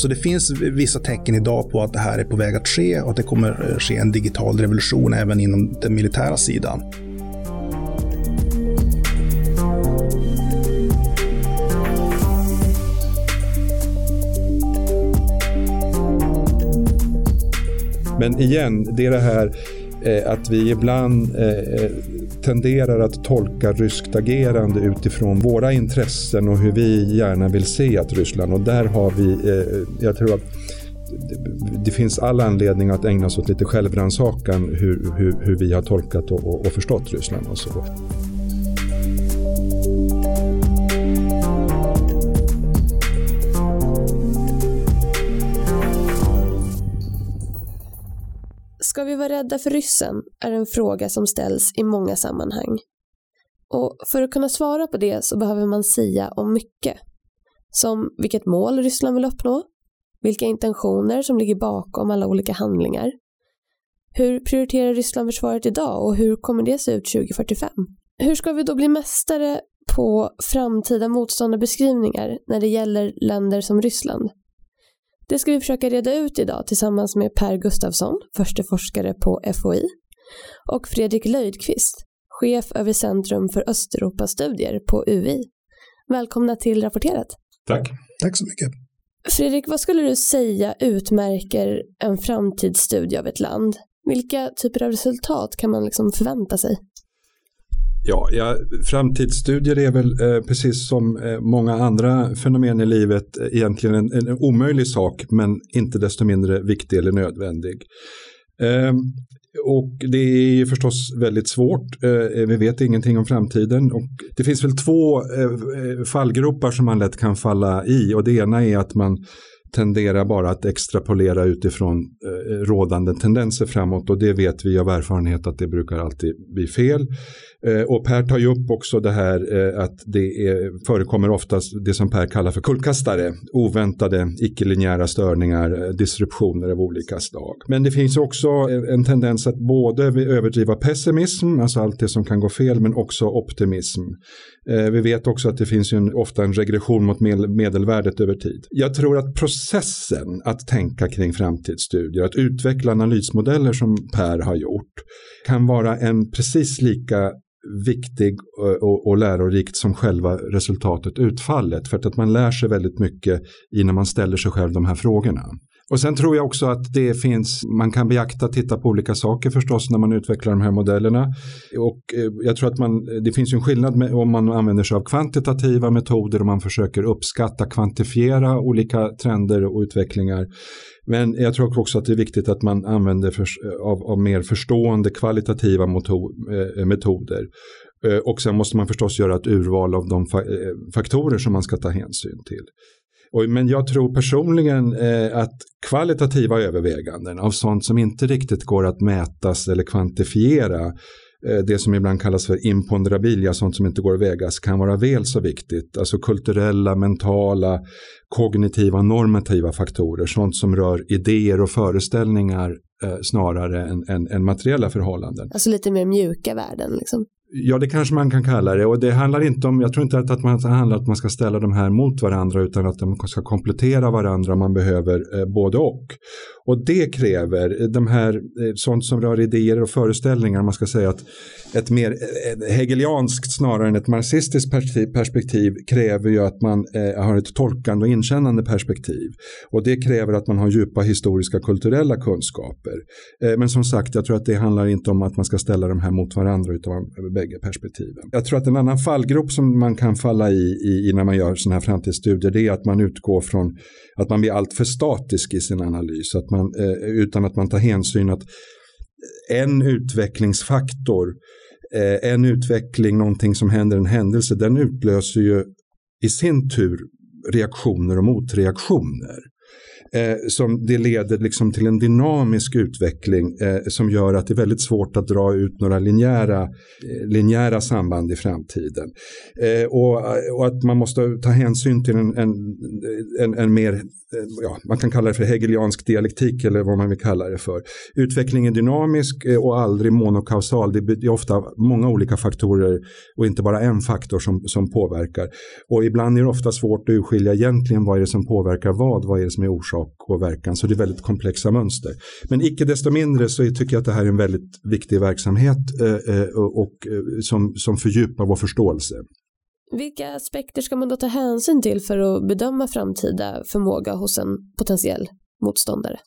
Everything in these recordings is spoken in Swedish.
Så det finns vissa tecken idag på att det här är på väg att ske och att det kommer eh, ske en digital revolution även inom den militära sidan. Men igen, det är det här eh, att vi ibland eh, eh tenderar att tolka ryskt agerande utifrån våra intressen och hur vi gärna vill se att Ryssland och där har vi, eh, jag tror att det finns all anledning att ägna sig åt lite självrannsakan hur, hur, hur vi har tolkat och, och, och förstått Ryssland och så. Ska vi vara rädda för ryssen är en fråga som ställs i många sammanhang. Och för att kunna svara på det så behöver man säga om mycket. Som vilket mål Ryssland vill uppnå, vilka intentioner som ligger bakom alla olika handlingar. Hur prioriterar Ryssland försvaret idag och hur kommer det se ut 2045? Hur ska vi då bli mästare på framtida motståndarbeskrivningar när det gäller länder som Ryssland? Det ska vi försöka reda ut idag tillsammans med Per Gustafsson, förste forskare på FOI, och Fredrik Löjdqvist, chef över Centrum för Östeuropastudier på UI. Välkomna till Rapporterat. Tack. Tack så mycket. Fredrik, vad skulle du säga utmärker en framtidsstudie av ett land? Vilka typer av resultat kan man liksom förvänta sig? Ja, ja, framtidsstudier är väl eh, precis som eh, många andra fenomen i livet eh, egentligen en, en, omöjlig sak men inte desto mindre viktig eller nödvändig. Eh, och det är förstås väldigt svårt. Eh, vi vet ingenting om framtiden. Och det finns väl två eh, eh, fallgropar som man lätt kan falla i och det ena är att man tenderar bara att extrapolera utifrån eh, rådande tendenser framåt och det vet vi av erfarenhet att det brukar alltid bli fel. Eh, och Per tar ju upp också det här eh, att det är, förekommer oftast det som Per kallar för kullkastare, oväntade icke-linjära störningar, eh, disruptioner av olika slag. Men det finns också en tendens att både överdriva pessimism, alltså allt det som kan gå fel, men också optimism. Vi vet också att det finns ju en, ofta en regression mot medelvärdet över tid. Jag tror att processen att tänka kring framtidsstudier, att utveckla analysmodeller som Per har gjort, kan vara en precis lika viktig och, och lärorikt som själva resultatet, utfallet. För att man lär sig väldigt mycket innan man ställer sig själv de här frågorna. Och sen tror jag också att det finns, man kan beakta, titta på olika saker förstås när man utvecklar de här modellerna. Och eh, jag tror att man, eh, det finns ju en skillnad med, om man använder sig av kvantitativa metoder och man försöker uppskatta, kvantifiera olika trender och utvecklingar. Men jag tror också att det är viktigt att man använder för, eh, av, av, mer förstående kvalitativa eh, metoder. Eh, och sen måste man förstås göra ett urval av de faktorer som man ska ta hänsyn till. Och, men jag tror personligen eh, att kvalitativa överväganden av sånt som inte riktigt går att mätas eller kvantifiera eh, det som ibland kallas för imponderabilia, sånt som inte går att vägas, kan vara väl så viktigt. Alltså kulturella, mentala, kognitiva, normativa faktorer, sånt som rör idéer och föreställningar eh, snarare än, än, än, materiella förhållanden. Alltså lite mer mjuka värden liksom? Ja, det kanske man kan kalla det. Och det handlar inte om, jag tror inte att, man, handlar om att man ska ställa de här mot varandra utan att de ska komplettera varandra. Man behöver eh, både och. Och det kräver eh, de här, eh, sånt som rör idéer och föreställningar. Man ska säga att ett mer eh, eh hegelianskt snarare än ett marxistiskt perspektiv kräver ju att man eh, har ett tolkande och inkännande perspektiv. Och det kräver att man har djupa historiska kulturella kunskaper. Eh, men som sagt, jag tror att det handlar inte om att man ska ställa de här mot varandra utan bägge perspektiven. Jag tror att en annan fallgrop som man kan falla i, i när man gör sådana här framtidsstudier det är att man utgår från att man blir alltför statisk i sin analys. Att man, eh, utan att man tar hänsyn att en utvecklingsfaktor, eh, en utveckling, någonting som händer, en händelse, den utlöser ju i sin tur reaktioner och motreaktioner. Eh, som det leder liksom till en dynamisk utveckling eh, som gör att det är väldigt svårt att dra ut några linjära, eh, linjära samband i framtiden. Eh, och, eh, och, att man måste ta hänsyn till en, en, en, en mer eh, ja, man kan kalla det för hegeliansk dialektik eller vad man vill kalla det för. Utveckling är dynamisk eh, och aldrig monokausal. Det är ofta många olika faktorer och inte bara en faktor som, som påverkar. Och ibland är det ofta svårt att urskilja egentligen vad är det som påverkar vad, vad är det som är orsak och verkan. Så det är väldigt komplexa mönster. Men icke desto mindre så tycker jag att det här är en väldigt viktig verksamhet eh, och, som, som fördjupar vår förståelse. Vilka aspekter ska man då ta hänsyn till för att bedöma framtida förmåga hos en potentiell motståndare?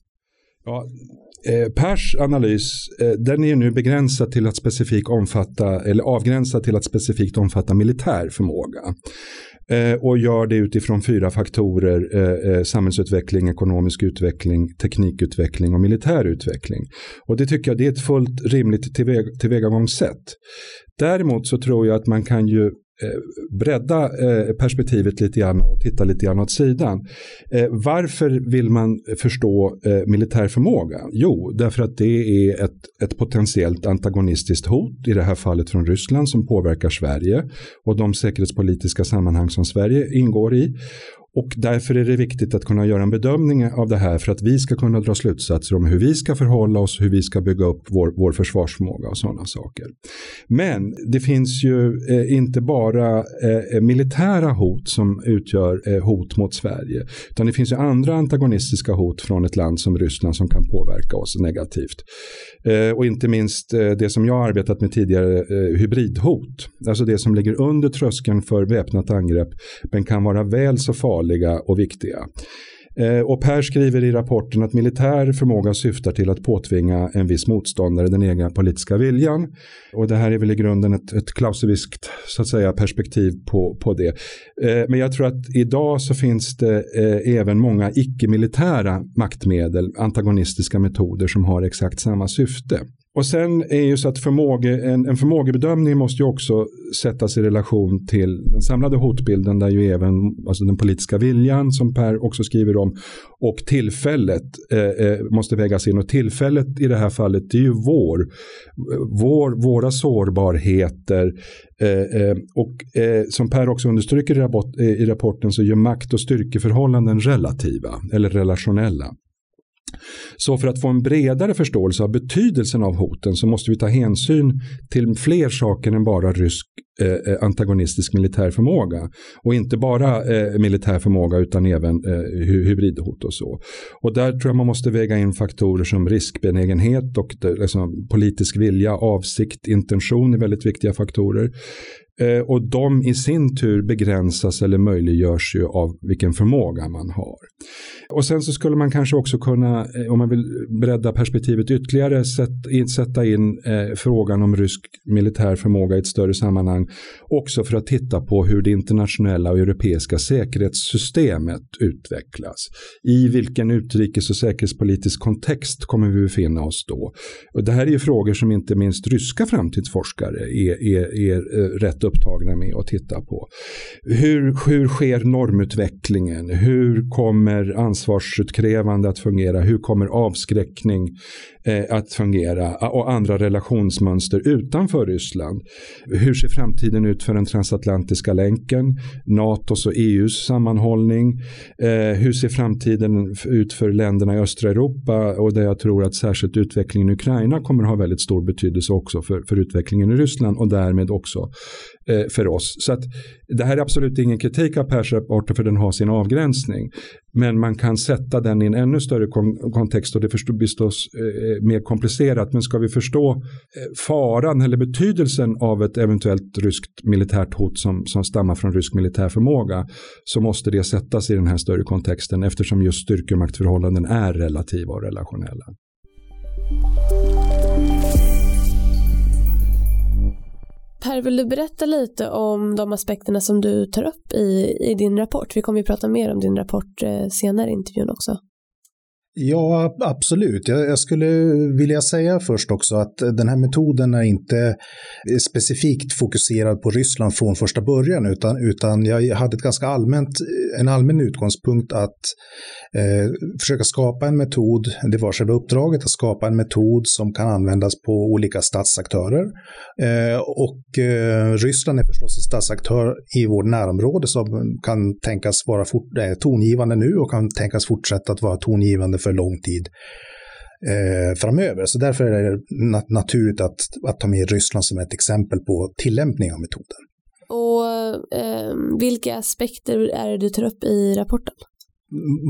Ja, eh, Pers analys eh, den är nu begränsad till att specifikt omfatta eller avgränsad till att specifikt omfatta militär förmåga eh, och gör det utifrån fyra faktorer eh, eh, samhällsutveckling, ekonomisk utveckling, teknikutveckling och militär utveckling. Och det tycker jag det är ett fullt rimligt tillvägagångssätt. Däremot så tror jag att man kan ju Eh, bredda eh, perspektivet lite grann och titta lite grann åt sidan. Eh, varför vill man förstå militär förmåga? Jo, därför att det är ett, ett potentiellt antagonistiskt hot, i det här fallet från Ryssland, som påverkar Sverige och de säkerhetspolitiska sammanhang som Sverige ingår i. Och därför är det viktigt att kunna göra en bedömning av det här för att vi ska kunna dra slutsatser om hur vi ska förhålla oss, hur vi ska bygga upp vår, vår försvarsförmåga och sådana saker. Men det finns ju eh, inte bara eh, militära hot som utgör eh, hot mot Sverige, utan det finns ju andra antagonistiska hot från ett land som Ryssland som kan påverka oss negativt. Eh, och inte minst eh, det som jag har arbetat med tidigare, eh, hybridhot, alltså det som ligger under tröskeln för väpnat angrepp, men kan vara väl så farligt farliga och viktiga. Eh, och Per skriver i rapporten att militär förmåga syftar till att påtvinga en viss motståndare den egna politiska viljan. Och det här är väl i grunden ett, ett klauseviskt så att säga, perspektiv på, på det. Eh, men jag tror att idag så finns det eh, även många icke-militära maktmedel, antagonistiska metoder som har exakt samma syfte. Och sen är ju så att förmåge, en, en förmågebedömning måste ju också sättas i relation till den samlade hotbilden där ju även alltså den politiska viljan som Per också skriver om och tillfället eh, eh måste vägas in och tillfället i det här fallet det är ju vår, vår våra sårbarheter eh, eh och eh, som Per också understryker i, rapport, eh, i rapporten så gör makt och styrkeförhållanden relativa eller relationella. Så för att få en bredare förståelse av betydelsen av hoten så måste vi ta hänsyn till fler saker än bara rysk eh, eh antagonistisk militär förmåga. Och inte bara eh, militär förmåga utan även eh, hybridhot och så. Och där tror jag man måste väga in faktorer som riskbenägenhet och eh, liksom, politisk vilja, avsikt, intention är väldigt viktiga faktorer. Eh, och de i sin tur begränsas eller möjliggörs ju av vilken förmåga man har. Och sen så skulle man kanske också kunna, eh, om man vill bredda perspektivet ytterligare, sätta in eh, frågan om rysk militär förmåga i ett större sammanhang. Också för att titta på hur det internationella och europeiska säkerhetssystemet utvecklas. I vilken utrikes och säkerhetspolitisk kontext kommer vi befinna oss då? Och det här är ju frågor som inte minst ryska framtidsforskare är, är, är eh, rätt upptagna med att titta på. Hur, hur sker normutvecklingen? Hur kommer ansvarsutkrävande att fungera? Hur kommer avskräckning eh, att fungera? Och andra relationsmönster utanför Ryssland. Hur ser framtiden ut för den transatlantiska länken? NATOs och EUs sammanhållning. Eh, hur ser framtiden ut för länderna i östra Europa? Och där jag tror att särskilt utvecklingen i Ukraina kommer att ha väldigt stor betydelse också för, för utvecklingen i Ryssland och därmed också Eh, för oss. Så att det här är absolut ingen kritik av Persrapporten för den har sin avgränsning. Men man kan sätta den i en ännu större kontext och det blir förstås eh, mer komplicerat. Men ska vi förstå eh, faran eller betydelsen av ett eventuellt ryskt militärt hot som, som stammar från rysk militär förmåga så måste det sättas i den här större kontexten eftersom just styrkemaktförhållanden är relativa och relationella. Per, vill du berätta lite om de aspekterna som du tar upp i, i din rapport? Vi kommer ju prata mer om din rapport eh, senare i intervjun också. Ja, absolut. Jag, jag, skulle vilja säga först också att den här metoden är inte eh, specifikt fokuserad på Ryssland från första början, utan, utan jag hade ett ganska allmänt, eh, en allmän utgångspunkt att eh, försöka skapa en metod, det var själva uppdraget, att skapa en metod som kan användas på olika statsaktörer. Eh, och eh, Ryssland är förstås en statsaktör i vårt närområde som kan tänkas vara fort, eh, tongivande nu och kan tänkas fortsätta att vara tongivande för lång tid eh, framöver. Så därför är det nat naturligt att, att ta med Ryssland som ett exempel på tillämpning av metoden. Och eh, vilka aspekter är det du tar upp i rapporten?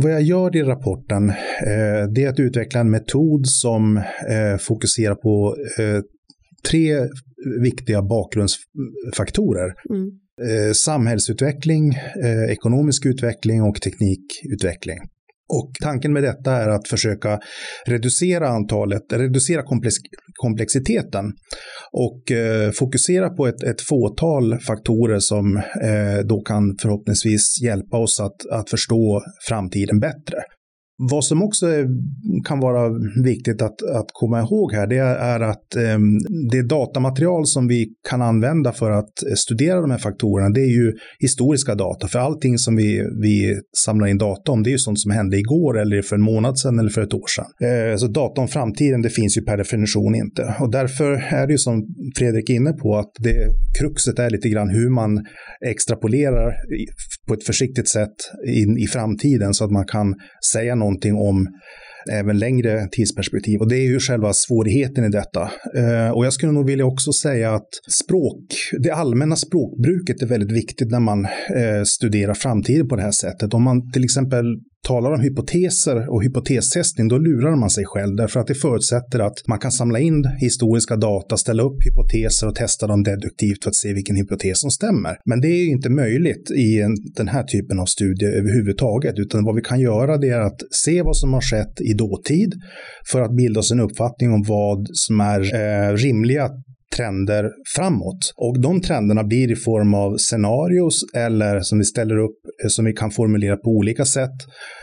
Vad jag gör i rapporten eh, det är att utveckla en metod som eh, fokuserar på eh, tre viktiga bakgrundsfaktorer. Mm. Eh, samhällsutveckling, eh, ekonomisk utveckling och teknikutveckling. Och tanken med detta är att försöka reducera antalet, reducera komplex, komplexiteten och eh, fokusera på ett, ett fåtal faktorer som eh, då kan förhoppningsvis hjälpa oss att, att förstå framtiden bättre. Vad som också kan vara viktigt att, att komma ihåg här, det är att eh, det datamaterial som vi kan använda för att studera de här faktorerna, det är ju historiska data. För allting som vi, vi samlar in data om, det är ju sånt som hände igår eller för en månad sedan eller för ett år sedan. Eh, så data om framtiden, det finns ju per definition inte. Och därför är det ju som Fredrik är inne på, att det, kruxet är lite grann hur man extrapolerar på ett försiktigt sätt in i framtiden så att man kan säga någonting om även längre tidsperspektiv. Och det är ju själva svårigheten i detta. Eh, och jag skulle nog vilja också säga att språk, det allmänna språkbruket är väldigt viktigt när man eh, studerar framtiden på det här sättet. Om man till exempel talar om hypoteser och hypotestestning, då lurar man sig själv därför att det förutsätter att man kan samla in historiska data, ställa upp hypoteser och testa dem deduktivt för att se vilken hypotes som stämmer. Men det är inte möjligt i en, den här typen av studie överhuvudtaget, utan vad vi kan göra det är att se vad som har skett i dåtid för att bilda oss en uppfattning om vad som är eh, rimliga trender framåt. Och de trenderna blir i form av scenarios eller som vi ställer upp eh, som vi kan formulera på olika sätt.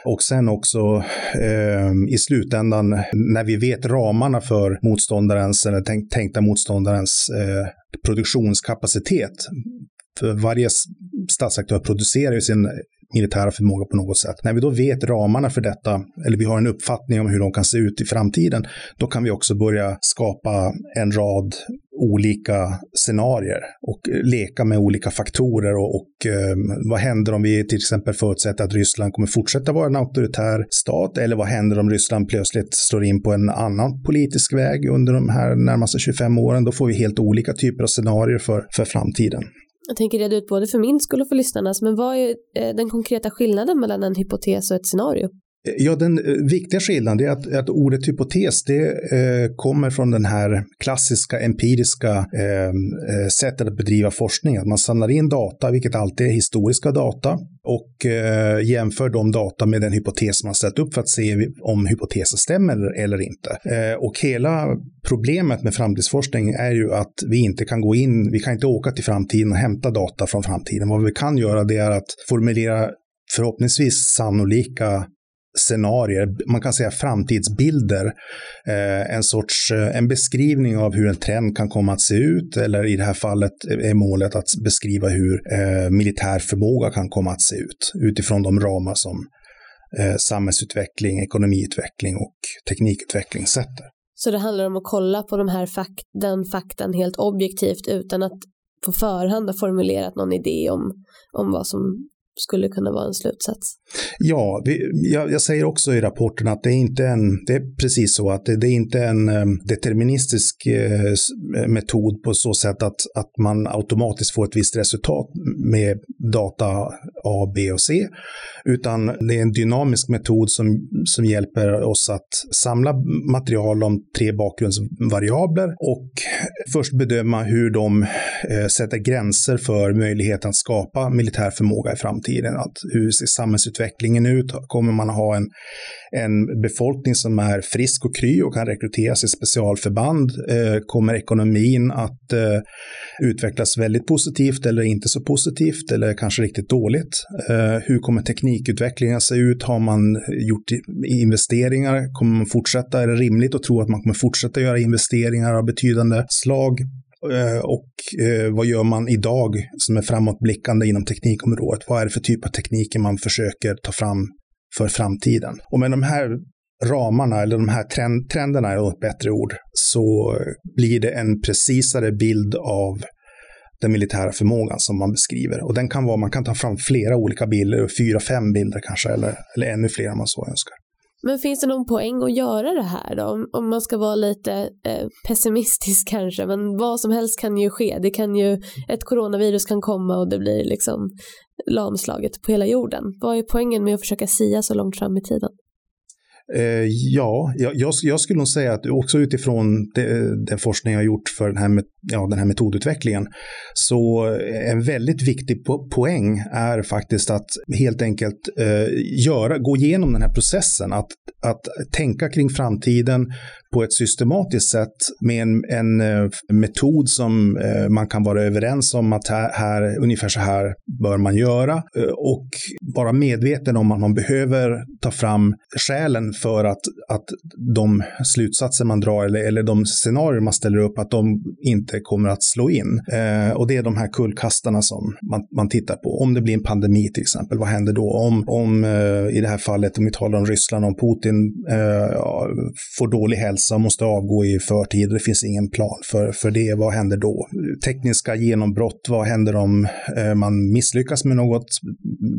Och sen också eh, i slutändan när vi vet ramarna för motståndarens eller tänk, tänkta motståndarens eh, produktionskapacitet. För varje statsaktör producerar ju sin militära förmåga på något sätt. När vi då vet ramarna för detta, eller vi har en uppfattning om hur de kan se ut i framtiden, då kan vi också börja skapa en rad olika scenarier och leka med olika faktorer och, och eh, vad händer om vi till exempel förutsätter att Ryssland kommer fortsätta vara en auktoritär stat eller vad händer om Ryssland plötsligt slår in på en annan politisk väg under de här närmaste 25 åren? Då får vi helt olika typer av scenarier för, för framtiden. Jag tänker reda ut både för min skull och för lyssnarnas, men vad är eh, den konkreta skillnaden mellan en hypotes och ett scenario? Ja, den eh, viktiga skillnaden är att, att ordet hypotes det eh, kommer från den här klassiska empiriska ehm, eh, sättet att bedriva forskning. Att man samlar in data, vilket alltid är historiska data, och eh, jämför de data med den hypotes man ställt upp för att se om hypotesen stämmer eller inte. Eh, och hela problemet med framtidsforskning är ju att vi inte kan gå in, vi kan inte åka till framtiden och hämta data från framtiden. Vad vi kan göra det är att formulera förhoppningsvis sannolika scenarier, man kan säga framtidsbilder, eh, en sorts eh, en beskrivning av hur en trend kan komma att se ut eller i det här fallet eh, är målet att beskriva hur militär förmåga kan komma att se ut utifrån de ramar som samhällsutveckling, ekonomiutveckling och teknikutveckling sätter. Så det handlar om att kolla på de här fak den faktan helt objektivt utan att på förhand ha formulerat någon idé om, om vad som skulle kunna vara en slutsats. Ja, vi, jag, jag, säger också i rapporten att det är inte en, det är precis så att det, det är inte en eh, deterministisk eh, eh, metod på så sätt att, att man automatiskt får ett visst resultat med data A, B och C, utan det är en dynamisk metod som, som hjälper oss att samla material om tre bakgrundsvariabler och först bedöma hur de eh, sätter gränser för möjligheten att skapa militär förmåga i framtiden framtiden. Att hur ser samhällsutvecklingen ut? Kommer man ha en, en befolkning som är frisk och kry och kan rekryteras i specialförband? Eh, kommer ekonomin att eh, utvecklas väldigt positivt eller inte så positivt eller kanske riktigt dåligt? Eh, hur kommer teknikutvecklingen se ut? Har man gjort investeringar? Kommer man fortsätta? Är det rimligt att tro att man kommer fortsätta göra investeringar av betydande slag? Eh, och eh, vad gör man idag som är framåtblickande inom teknikområdet? Vad är det för typ av tekniker man försöker ta fram för framtiden? Och med de här ramarna, eller de här trend, trenderna är ett bättre ord, så blir det en precisare bild av den militära förmågan som man beskriver. Och den kan vara, man kan ta fram flera olika bilder, fyra, fem bilder kanske, eller, eller ännu fler om man så önskar. Men finns det någon poäng att göra det här då? Om, om man ska vara lite eh, pessimistisk kanske, men vad som helst kan ju ske. Det kan ju, ett coronavirus kan komma och det blir liksom lamslaget på hela jorden. Vad är poängen med att försöka sia så långt fram i tiden? Eh, ja, jag, jag, skulle nog säga att också utifrån de, den forskning jag gjort för den här, ja, den här metodutvecklingen, så en väldigt viktig po poäng är faktiskt att helt enkelt eh, göra, gå igenom den här processen, att, att tänka kring framtiden på ett systematiskt sätt med en, en eh, metod som eh, man kan vara överens om att här, här, ungefär så här bör man göra. Eh, och vara medveten om att man behöver ta fram skälen för att, att de slutsatser man drar eller, eller de scenarier man ställer upp, att de inte kommer att slå in. Eh, och det är de här kullkastarna som man, man tittar på. Om det blir en pandemi till exempel, vad händer då? Om, om eh, i det här fallet, om vi talar om Ryssland, om Putin eh, får dålig hälsa och måste avgå i förtid, det finns ingen plan för, för det, vad händer då? Tekniska genombrott, vad händer om eh, man misslyckas med något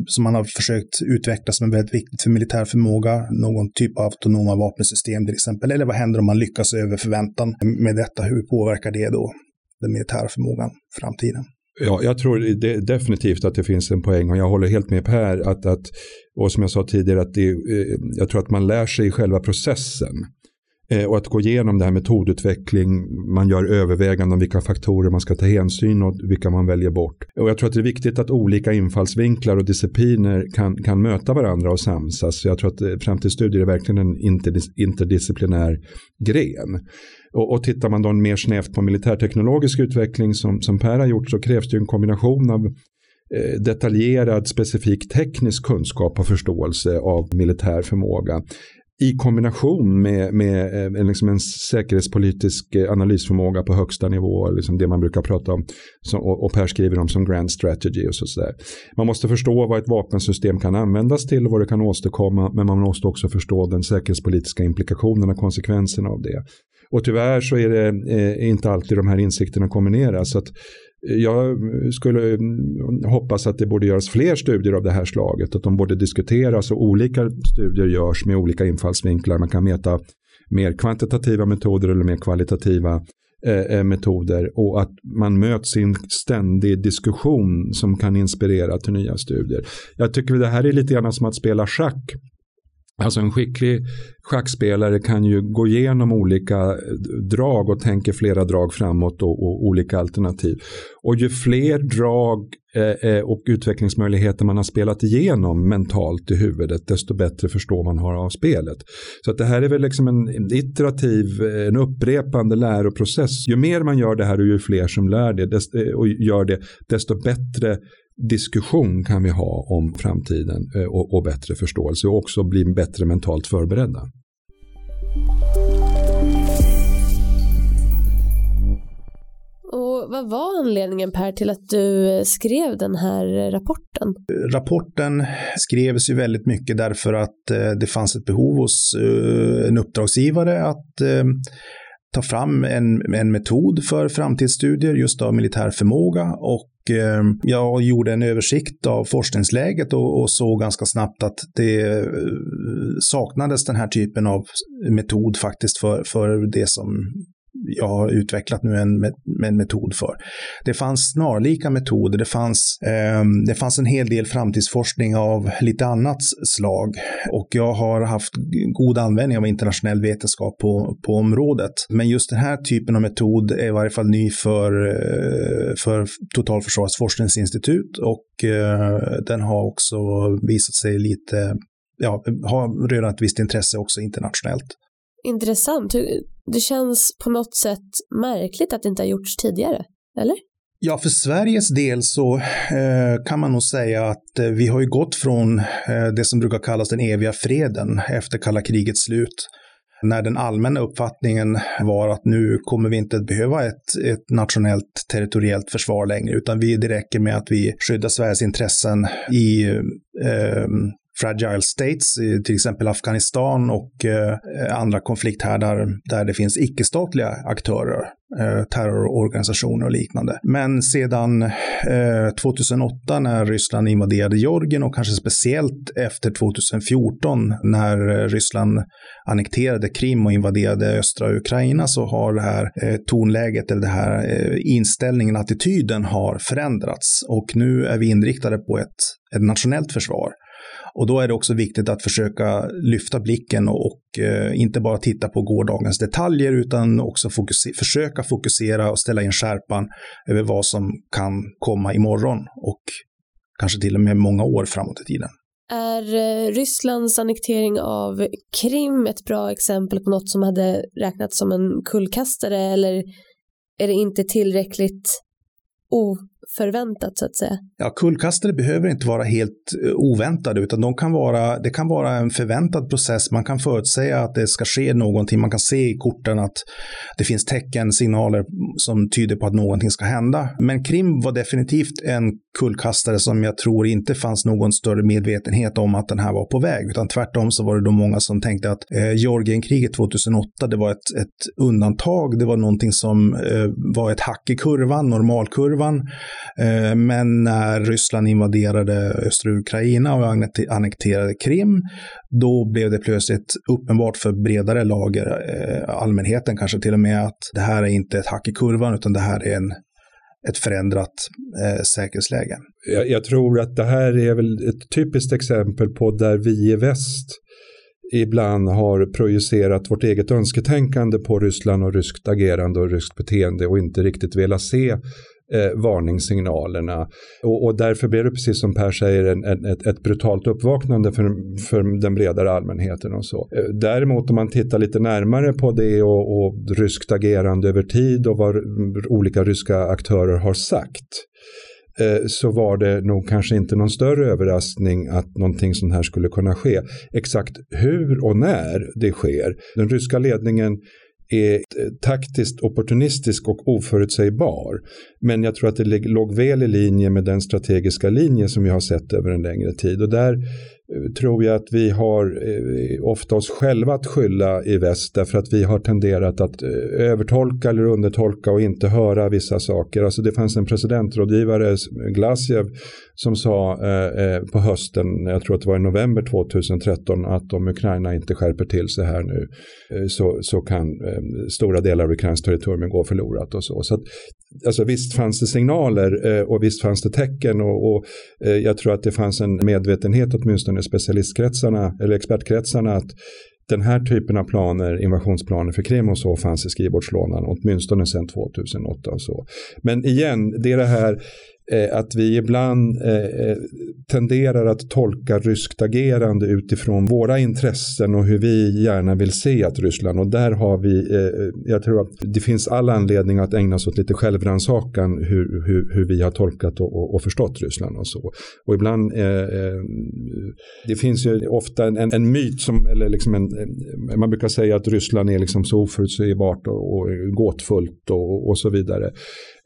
som man har försökt utveckla som är väldigt viktigt för militär förmåga, någon typ Typ av autonoma vapensystem till exempel. Eller vad händer om man lyckas över förväntan med detta? Hur påverkar det då den militära förmågan i framtiden? Ja, jag tror det, definitivt att det finns en poäng och jag håller helt med Per att, att och som jag sa tidigare att det, eh, jag tror att man lär sig i själva processen. Eh, och att gå igenom det här metodutveckling, man gör överväganden om vilka faktorer man ska ta hänsyn och vilka man väljer bort. Och jag tror att det är viktigt att olika infallsvinklar och discipliner kan, kan möta varandra och samsas. Jag tror att eh, framtidsstudier är verkligen en interdisciplinär gren. Och, och tittar man då mer snävt på militärteknologisk utveckling som, som Per har gjort så krävs det en kombination av eh, detaljerad specifik teknisk kunskap och förståelse av militär förmåga i kombination med, med eh, med liksom en säkerhetspolitisk eh, analysförmåga på högsta nivå, liksom det man brukar prata om som, och Per skriver om som grand strategy och sådär. Man måste förstå vad ett vapensystem kan användas till och vad det kan åstadkomma, men man måste också förstå den säkerhetspolitiska implikationen och konsekvenserna av det. Och tyvärr så är det eh, inte alltid de här insikterna kombineras. Så att jag skulle hoppas att det borde göras fler studier av det här slaget. Att de borde diskuteras och olika studier görs med olika infallsvinklar. Man kan mäta mer kvantitativa metoder eller mer kvalitativa eh, eh metoder och att man möts i en ständig diskussion som kan inspirera till nya studier. Jag tycker det här är lite grann som att spela schack. Alltså en skicklig schackspelare kan ju gå igenom olika eh, drag och tänker flera drag framåt och, och olika alternativ. Och ju fler drag eh, eh, och utvecklingsmöjligheter man har spelat igenom mentalt i huvudet, desto bättre förstår man har av spelet. Så att det här är väl liksom en iterativ, eh, en upprepande läroprocess. Ju mer man gör det här och ju fler som lär det desto, och gör det, desto bättre diskussion kan vi ha om framtiden eh, och, och bättre förståelse och också bli bättre mentalt förberedda. Och vad var anledningen Per till att du skrev den här rapporten? Rapporten skrevs ju väldigt mycket därför att eh, det fanns ett behov hos eh, en uppdragsgivare att ta fram en, en metod för framtidsstudier just av militär förmåga och Eh, Ehm, jag gjorde en översikt av forskningsläget och, och såg ganska snabbt att det eh, saknades den här typen av metod faktiskt för, för det som jag har utvecklat nu en, en metod för. Det fanns snarlika metoder, det fanns, eh, det fanns en hel del framtidsforskning av lite annat slag och jag har haft god användning av internationell vetenskap på, på området. Men just den här typen av metod är i varje fall ny för, eh, för Totalförsvarets forskningsinstitut och eh, den har också visat sig lite, ja, har redan ett visst intresse också internationellt. Intressant. Det känns på något sätt märkligt att det inte har gjorts tidigare, eller? Ja, för Sveriges del så eh, kan man nog säga att eh, vi har ju gått från eh, det som brukar kallas den eviga freden efter kalla krigets slut. När den allmänna uppfattningen var att nu kommer vi inte att behöva ett, ett nationellt territoriellt försvar längre, utan vi, det räcker med att vi skyddar Sveriges intressen i eh, fragile states, till exempel Afghanistan och eh, andra konflikthärdar där det finns icke-statliga aktörer, eh, terrororganisationer och liknande. Men sedan eh, 2008 när Ryssland invaderade Georgien och kanske speciellt efter 2014 när Ryssland annekterade Krim och invaderade östra Ukraina så har det här tonläget eller det här inställningen, attityden har förändrats och nu är vi inriktade på ett, ett nationellt försvar. Och då är det också viktigt att försöka lyfta blicken och, och eh, inte bara titta på gårdagens detaljer utan också fokusera, försöka fokusera och ställa in skärpan över vad som kan komma imorgon och kanske till och med många år framåt i tiden. Är eh, Rysslands annektering av Krim ett bra exempel på något som hade räknats som en kullkastare eller är det inte tillräckligt förväntat så att säga? Ja, kullkastare behöver inte vara helt eh, oväntade, utan de kan vara, det kan vara en förväntad process. Man kan förutsäga att det ska ske någonting. Man kan se i korten att det finns tecken, signaler som tyder på att någonting ska hända. Men Krim var definitivt en kullkastare som jag tror inte fanns någon större medvetenhet om att den här var på väg, utan tvärtom så var det då många som tänkte att eh, Georgienkriget 2008, det var ett, ett undantag. Det var någonting som eh, var ett hack i kurvan, normalkurvan. Eh, men när Ryssland invaderade östra Ukraina och annekterade Krim, då blev det plötsligt uppenbart för bredare lager, eh, allmänheten kanske till och med, att det här är inte ett hack i kurvan, utan det här är en ett förändrat eh, säkerhetsläge. Jag, jag, tror att det här är väl ett typiskt exempel på där vi i väst ibland har projicerat vårt eget önsketänkande på Ryssland och ryskt agerande och ryskt beteende och inte riktigt velat se eh, varningssignalerna. Och, och, därför blev det precis som Per säger en, en, ett, ett, brutalt uppvaknande för, för den bredare allmänheten och så. Eh, däremot om man tittar lite närmare på det och, och ryskt agerande över tid och vad olika ryska aktörer har sagt eh, så var det nog kanske inte någon större överraskning att någonting sånt här skulle kunna ske. Exakt hur och när det sker. Den ryska ledningen är eh, taktiskt opportunistisk och oförutsägbar. Men jag tror att det låg väl i linje med den strategiska linje som vi har sett över en längre tid. Och där Eh, tror jag att vi har eh, ofta oss själva att skylla i väst därför att vi har tenderat att eh, övertolka eller undertolka och inte höra vissa saker. Alltså det fanns en presidentrådgivare, Glasjev, som sa på hösten, jag tror att det var i november 2013, att om Ukraina inte skärper till sig här nu så, så kan stora delar av Ukrains territorium gå förlorat och så. så att, alltså visst fanns det signaler eh, och visst fanns det tecken och, och eh, jag tror att det fanns en medvetenhet åtminstone specialistkretsarna eller expertkretsarna att den här typen av planer, invasionsplaner för Krim och så fanns i skrivbordslådan åtminstone sedan 2008 och så. Men igen, det är det här Eh, att vi ibland eh, eh, tenderar att tolka ryskt agerande utifrån våra intressen och hur vi gärna vill se att Ryssland och där har vi, jag tror att det finns all anledning att ägna sig åt lite självrannsakan hur, hur, hur vi har tolkat och, och, förstått Ryssland och så. Och ibland, det finns ju ofta en, en myt som, eller liksom en, man brukar säga att Ryssland är liksom så oförutsägbart och, och gåtfullt och, och så vidare.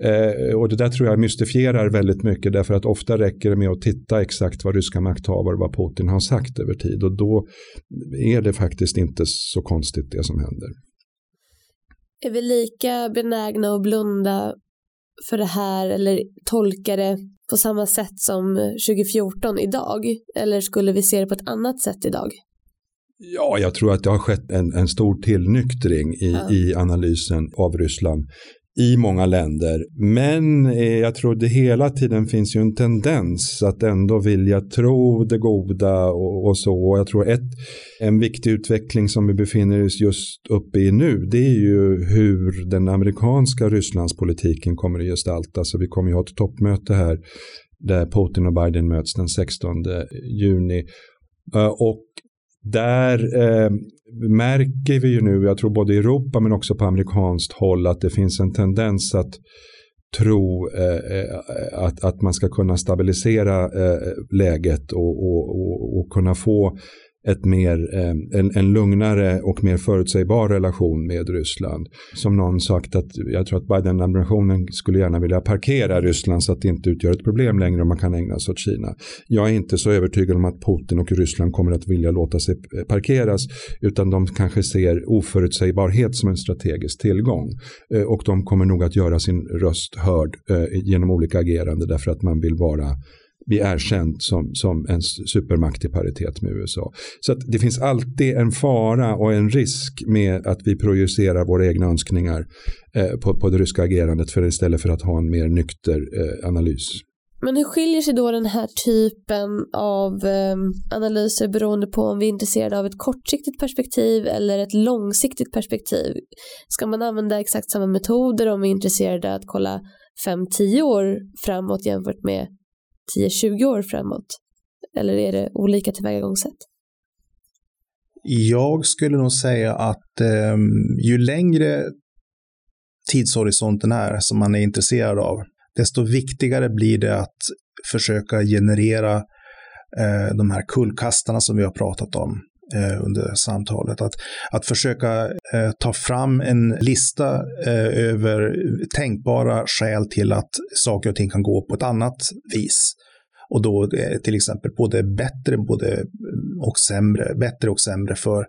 Eh, och det där tror jag mystifierar väldigt mycket därför att ofta räcker det med att titta exakt vad ryska makthavare, vad Putin har sagt över tid och då är det faktiskt inte så konstigt det som händer. Är vi lika benägna att blunda för det här eller tolka det på samma sätt som 2014 idag? Eller skulle vi se det på ett annat sätt idag? Ja, jag tror att det har skett en, en stor tillnyktring i, ja. i analysen av Ryssland i många länder. Men eh, jag tror det hela tiden finns ju en tendens att ändå vilja tro det goda och, och så. Och jag tror ett, en viktig utveckling som vi befinner oss just uppe i nu det är ju hur den amerikanska Rysslandspolitiken kommer att gestalta sig. Vi kommer ju ha ett toppmöte här där Putin och Biden möts den 16 juni. Eh, och där eh, märker vi ju nu, jag tror både i Europa men också på amerikanskt håll, att det finns en tendens att tro eh, eh att, att man ska kunna stabilisera eh, läget och, och, och, och kunna få ett mer, eh, en, en lugnare och mer förutsägbar relation med Ryssland. Som någon sagt att jag tror att Biden-administrationen skulle gärna vilja parkera Ryssland så att det inte utgör ett problem längre om man kan ägna sig åt Kina. Jag är inte så övertygad om att Putin och Ryssland kommer att vilja låta sig eh, parkeras utan de kanske ser oförutsägbarhet som en strategisk tillgång. Eh, och de kommer nog att göra sin röst hörd genom olika agerande därför att man vill vara bli erkänt som, som en supermakt i paritet med USA. Så att det finns alltid en fara och en risk med att vi projicerar våra egna önskningar eh, på, på det ryska agerandet för istället för att ha en mer nykter eh, analys. Men hur skiljer sig då den här typen av eh, analyser beroende på om vi är intresserade av ett kortsiktigt perspektiv eller ett långsiktigt perspektiv? Ska man använda exakt samma metoder om vi är intresserade av att kolla 5-10 år framåt jämfört med 10-20 år framåt? Eller är det olika tillvägagångssätt? Jag skulle nog säga att eh, ju längre tidshorisonten är som man är intresserad av, desto viktigare blir det att försöka generera eh, de här kullkastarna som vi har pratat om eh, under samtalet. Att, att försöka eh, ta fram en lista eh, över tänkbara skäl till att saker och ting kan gå på ett annat vis. Och då eh, till exempel både bättre både och sämre, bättre och sämre för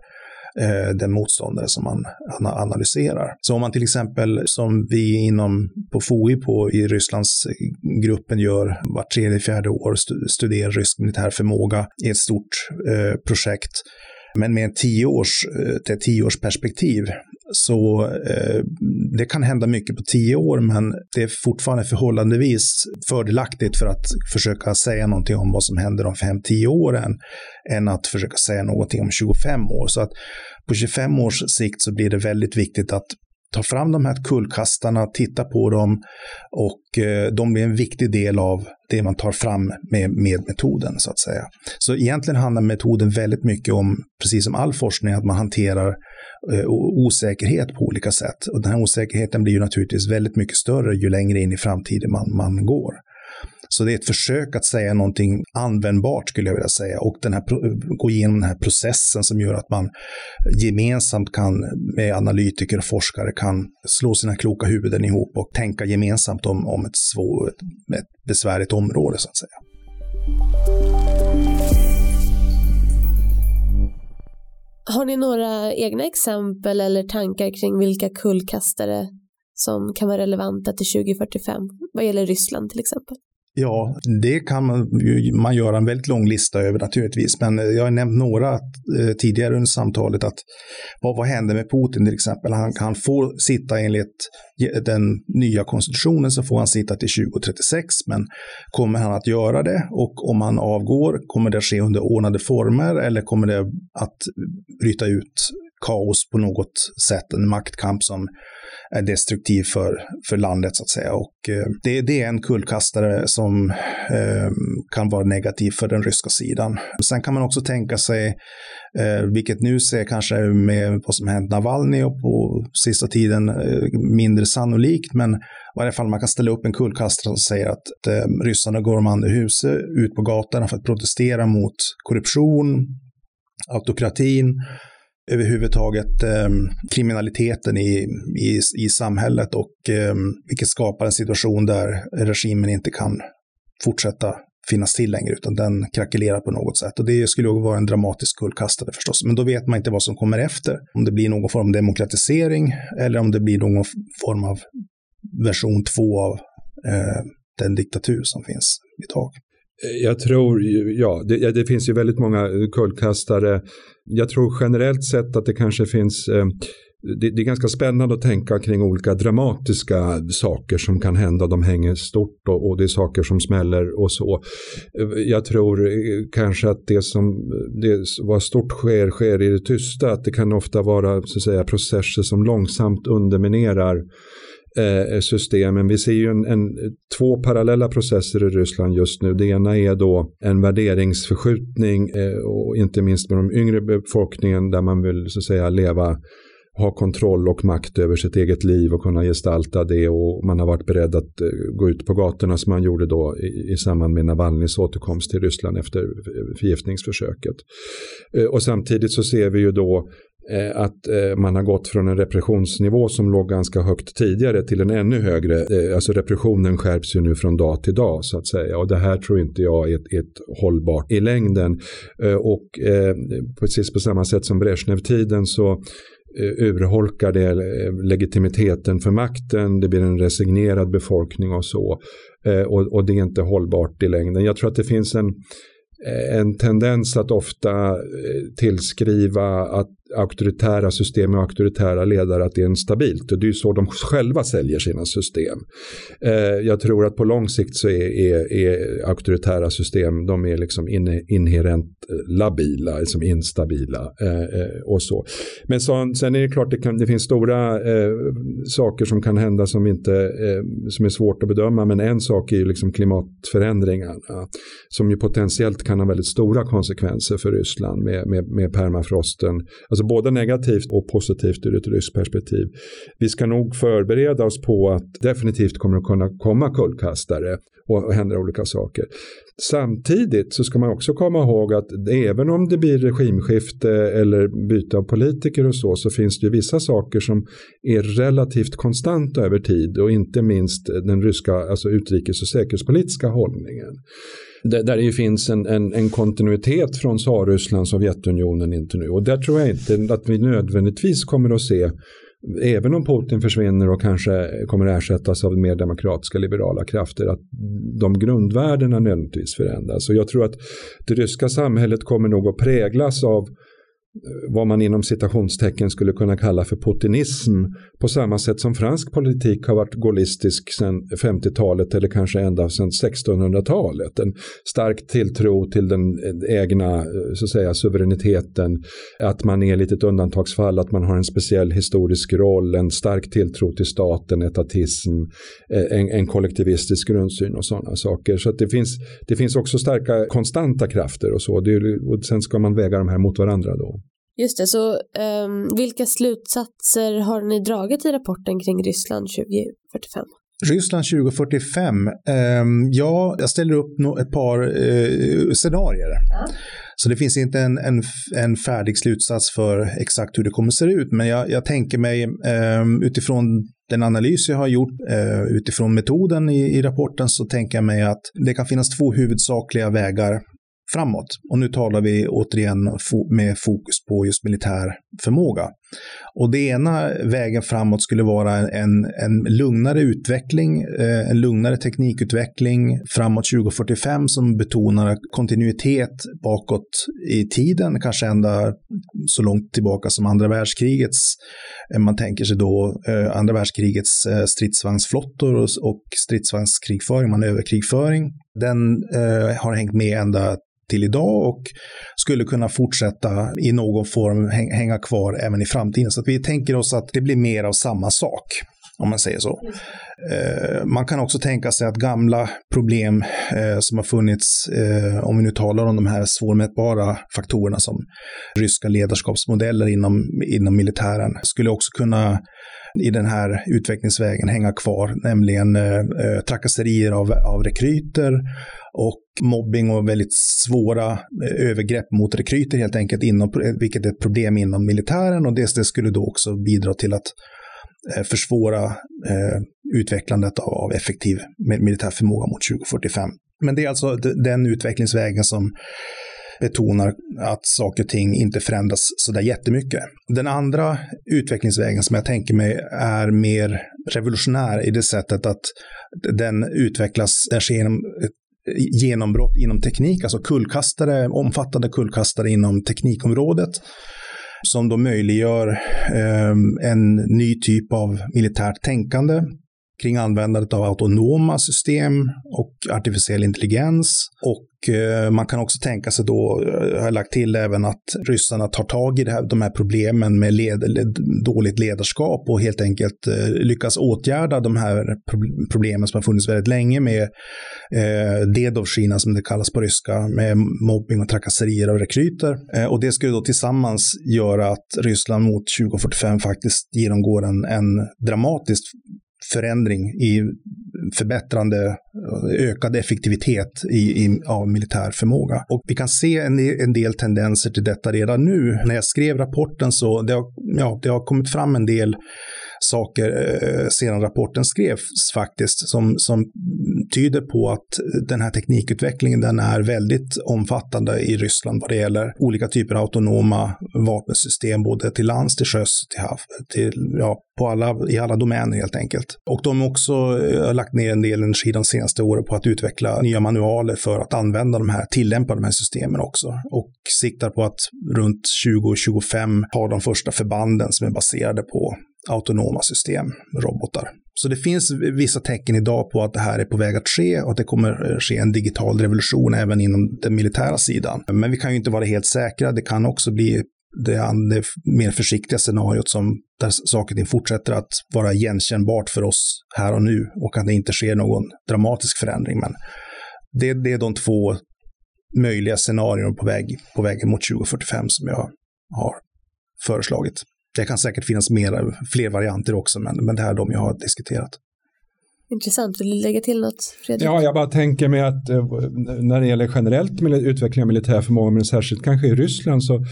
eh, den motståndare som man analyserar. Så om man till exempel som vi inom på FOI på, i Rysslandsgruppen eh, gör vart tredje, fjärde år studerar rysk militär förmåga i ett stort eh, projekt men med en tioårs, eh, ett tioårsperspektiv så eh, det kan hända mycket på tio år, men det är fortfarande förhållandevis fördelaktigt för att försöka säga någonting om vad som händer om fem, tio åren, än att försöka säga någonting om 25 år. Så att på 25 års sikt så blir det väldigt viktigt att ta fram de här kullkastarna, titta på dem och eh, de blir en viktig del av det man tar fram med, med metoden så att säga. Så egentligen handlar metoden väldigt mycket om, precis som all forskning, att man hanterar eh, osäkerhet på olika sätt. Och den här osäkerheten blir ju naturligtvis väldigt mycket större ju längre in i framtiden man, man går. Så det är ett försök att säga någonting användbart skulle jag vilja säga och den här, gå igenom den här processen som gör att man gemensamt kan med analytiker och forskare kan slå sina kloka huvuden ihop och tänka gemensamt om, om ett, svår, ett besvärligt område så att säga. Har ni några egna exempel eller tankar kring vilka kullkastare som kan vara relevanta till 2045 vad gäller Ryssland till exempel? Ja, det kan man, man göra en väldigt lång lista över naturligtvis, men eh, jag har nämnt några eh, tidigare under samtalet att vad, vad händer med Putin till exempel? Han kan få sitta enligt eh, den nya konstitutionen så får han sitta till 2036, men kommer han att göra det? Och om han avgår, kommer det ske under ordnade former eller kommer det att bryta ut kaos på något sätt, en maktkamp som är destruktiv för, för landet så att säga. Och eh, det, det, är en kullkastare som eh, kan vara negativ för den ryska sidan. Sen kan man också tänka sig, eh, vilket nu ser kanske med vad som hänt Navalny och på sista tiden eh, mindre sannolikt, men i varje fall man kan ställa upp en kullkastare som säger att eh, ryssarna går om andra huset ut på gatorna för att protestera mot korruption, autokratin överhuvudtaget eh, kriminaliteten i, i, i samhället och eh, vilket skapar en situation där regimen inte kan fortsätta finnas till längre, utan den krackelerar på något sätt. Och det skulle vara en dramatisk kullkastare förstås. Men då vet man inte vad som kommer efter. Om det blir någon form av demokratisering eller om det blir någon form av version två av eh, den diktatur som finns idag. Jag tror, ja, det, det, finns ju väldigt många kullkastare. Jag tror generellt sett att det kanske finns eh, det, det, är ganska spännande att tänka kring olika dramatiska saker som kan hända. De hänger stort och, och, det är saker som smäller och så. Eh, jag tror eh, kanske att det som det, vad stort sker, sker i det tysta. Att det kan ofta vara så att säga, processer som långsamt underminerar Eh, Eh, eh, systemen. Vi ser ju en, en, två parallella processer i Ryssland just nu. Det ena är då en värderingsförskjutning eh, och inte minst med de yngre befolkningen där man vill så att säga leva ha kontroll och makt över sitt eget liv och kunna gestalta det och man har varit beredd att eh, gå ut på gatorna som man gjorde då i, i samband med Navalnys återkomst till Ryssland efter förgiftningsförsöket. Eh, och samtidigt så ser vi ju då Eh, Eh, att eh, man har gått från en repressionsnivå som låg ganska högt tidigare till en ännu högre. Eh, alltså repressionen skärps ju nu från dag till dag så att säga. Och det här tror inte jag är ett, ett hållbart i längden. Och precis på samma sätt som Brezhnev-tiden så urholkar det legitimiteten för makten, det blir en resignerad befolkning och så. Och, och det är inte hållbart i längden. Jag tror att det finns en, en tendens att ofta tillskriva att auktoritära system och auktoritära ledare att det är stabilt. Och det är ju så de själva säljer sina system. Eh, jag tror att på lång sikt så är, är, är auktoritära system de är liksom in, inherent eh, labila, liksom instabila eh, eh, och så. Men så, sen är det klart det, kan, det finns stora eh, saker som kan hända som, inte, eh, som är svårt att bedöma. Men en sak är ju liksom klimatförändringarna som ju potentiellt kan ha väldigt stora konsekvenser för Ryssland med, med, med permafrosten. Alltså Alltså både negativt och positivt ur ett ryskt perspektiv. Vi ska nog förbereda oss på att definitivt kommer att kunna komma kullkastare och hända olika saker. Samtidigt så ska man också komma ihåg att även om det blir regimskifte eller byte av politiker och så, så finns det ju vissa saker som är relativt konstanta över tid och inte minst den ryska alltså utrikes och säkerhetspolitiska hållningen där det ju finns en, en, en kontinuitet från Tsarryssland, Sovjetunionen inte nu. Och där tror jag inte att vi nödvändigtvis kommer att se även om Putin försvinner och kanske kommer ersättas av mer demokratiska liberala krafter, att de grundvärdena nödvändigtvis förändras. Och jag tror att det ryska samhället kommer nog att präglas av vad man inom citationstecken skulle kunna kalla för putinism på samma sätt som fransk politik har varit gaullistisk sedan 50-talet eller kanske ända sedan 1600-talet. En stark tilltro till den eh, egna eh, så att säga, suveräniteten, att man är lite ett undantagsfall, att man har en speciell historisk roll, en stark tilltro till staten, etatism, eh, en, en kollektivistisk grundsyn och sådana saker. Så det, finns, det finns också starka konstanta krafter och så. Det, och sen ska man väga de här mot varandra då. Just det, så um, vilka slutsatser har ni dragit i rapporten kring Ryssland 2045? Ryssland 2045, um, ja, jag ställer upp ett par uh, scenarier. Ja. Så det finns inte en, en, en, färdig slutsats för exakt hur det kommer att se ut, men jag, jag tänker mig um, utifrån den analys jag har gjort uh, utifrån metoden i, i rapporten så tänker jag mig att det kan finnas två huvudsakliga vägar framåt. Och nu talar vi återigen med fokus på just militär förmåga. Och det ena vägen framåt skulle vara en, en lugnare utveckling, eh, en lugnare teknikutveckling framåt 2045 som betonar kontinuitet bakåt i tiden, kanske ända så långt tillbaka som andra världskrigets, eh, man tänker sig då eh, andra världskrigets eh, stridsvagnsflottor och stridsvagnskrigföring, manöverkrigföring. Den eh, har hängt med ända till idag och skulle kunna fortsätta i någon form hänga kvar även i framtiden. Så vi tänker oss att det blir mer av samma sak, om man säger så. Eh, man kan också tänka sig att gamla problem eh, som har funnits, eh, om vi nu talar om de här svårmätbara faktorerna som ryska ledarskapsmodeller inom, inom militären, skulle också kunna i den här utvecklingsvägen hänga kvar, nämligen eh, eh, trakasserier av, av rekryter och mobbing och väldigt svåra eh, övergrepp mot rekryter helt enkelt, inom, vilket är ett problem inom militären och det, det skulle då också bidra till att eh, försvåra eh, utvecklandet av effektiv militär förmåga mot 2045. Men det är alltså den utvecklingsvägen som betonar att saker och ting inte förändras sådär jättemycket. Den andra utvecklingsvägen som jag tänker mig är mer revolutionär i det sättet att den utvecklas, den sker genom genombrott inom teknik, alltså kullkastare, omfattande kullkastare inom teknikområdet som då möjliggör eh, en ny typ av militärt tänkande kring användandet av autonoma system och artificiell intelligens. Och eh, man kan också tänka sig då, jag har lagt till även att ryssarna tar tag i det här, de här problemen med led, dåligt ledarskap och helt enkelt eh, lyckas åtgärda de här problemen som har funnits väldigt länge med eh, DDoS-Kina som det kallas på ryska, med mobbing och trakasserier av rekryter. Eh, och det skulle då tillsammans göra att Ryssland mot 2045 faktiskt genomgår en, en dramatisk förändring i förbättrande, ökad effektivitet i, i, av militär förmåga. Och vi kan se en, en del tendenser till detta redan nu. När jag skrev rapporten så det har, ja, det har kommit fram en del saker eh, sedan rapporten skrevs faktiskt som, som tyder på att den här teknikutvecklingen den är väldigt omfattande i Ryssland vad det gäller olika typer av autonoma vapensystem både till lands, till sjöss, till hav, till, ja, på alla, i alla domäner helt enkelt. Och de har också eh, lagt ner en del energi de senaste åren på att utveckla nya manualer för att använda de här, tillämpa de här systemen också. Och siktar på att runt 2025 ha de första förbanden som är baserade på autonoma system, robotar. Så det finns vissa tecken idag på att det här är på väg att ske och att det kommer eh, ske en digital revolution även inom den militära sidan. Men vi kan ju inte vara helt säkra. Det kan också bli det, det mer försiktiga scenariot som där saker och ting fortsätter att vara igenkännbart för oss här och nu och att det inte sker någon dramatisk förändring. Men det, det är de två möjliga scenarier på väg, på väg mot 2045 som jag har föreslagit. Det kan säkert finnas mer, fler varianter också, men, men det här är de jag har diskuterat. Intressant. Vill du lägga till något, Fredrik? Ja, jag bara tänker mig att eh, när det gäller generellt utveckling av militär förmåga, men särskilt kanske i Ryssland, så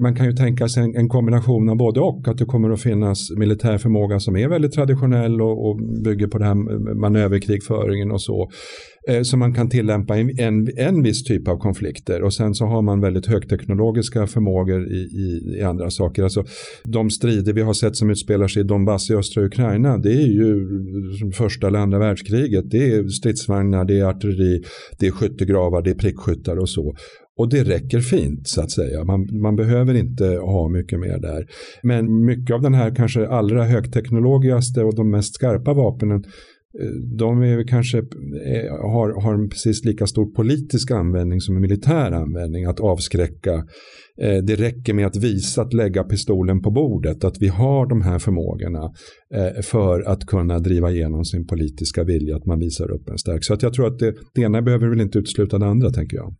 man kan ju tänka sig en, en, kombination av både och. Att det kommer att finnas militär förmåga som är väldigt traditionell och, och bygger på den här manöverkrigföringen och så. Eh, som man kan tillämpa i en, en viss typ av konflikter. Och sen så har man väldigt högteknologiska förmågor i, i, i, andra saker. Alltså, de strider vi har sett som utspelar sig i Donbass i östra Ukraina. Det är ju första eller andra världskriget. Det är stridsvagnar, det är artilleri, det är skyttegravar, det är prickskyttar och så. Och det räcker fint så att säga. Man, man, behöver inte ha mycket mer där. Men mycket av den här kanske allra högteknologiskaste och de mest skarpa vapnen eh, de är kanske, eh, har, har en precis lika stor politisk användning som en militär användning. Att avskräcka. Eh, det räcker med att visa att lägga pistolen på bordet. Att vi har de här förmågorna för att kunna driva igenom sin politiska vilja. Att man visar upp en stark. Så att jag tror att det, det ena behöver väl inte utesluta det andra tänker jag.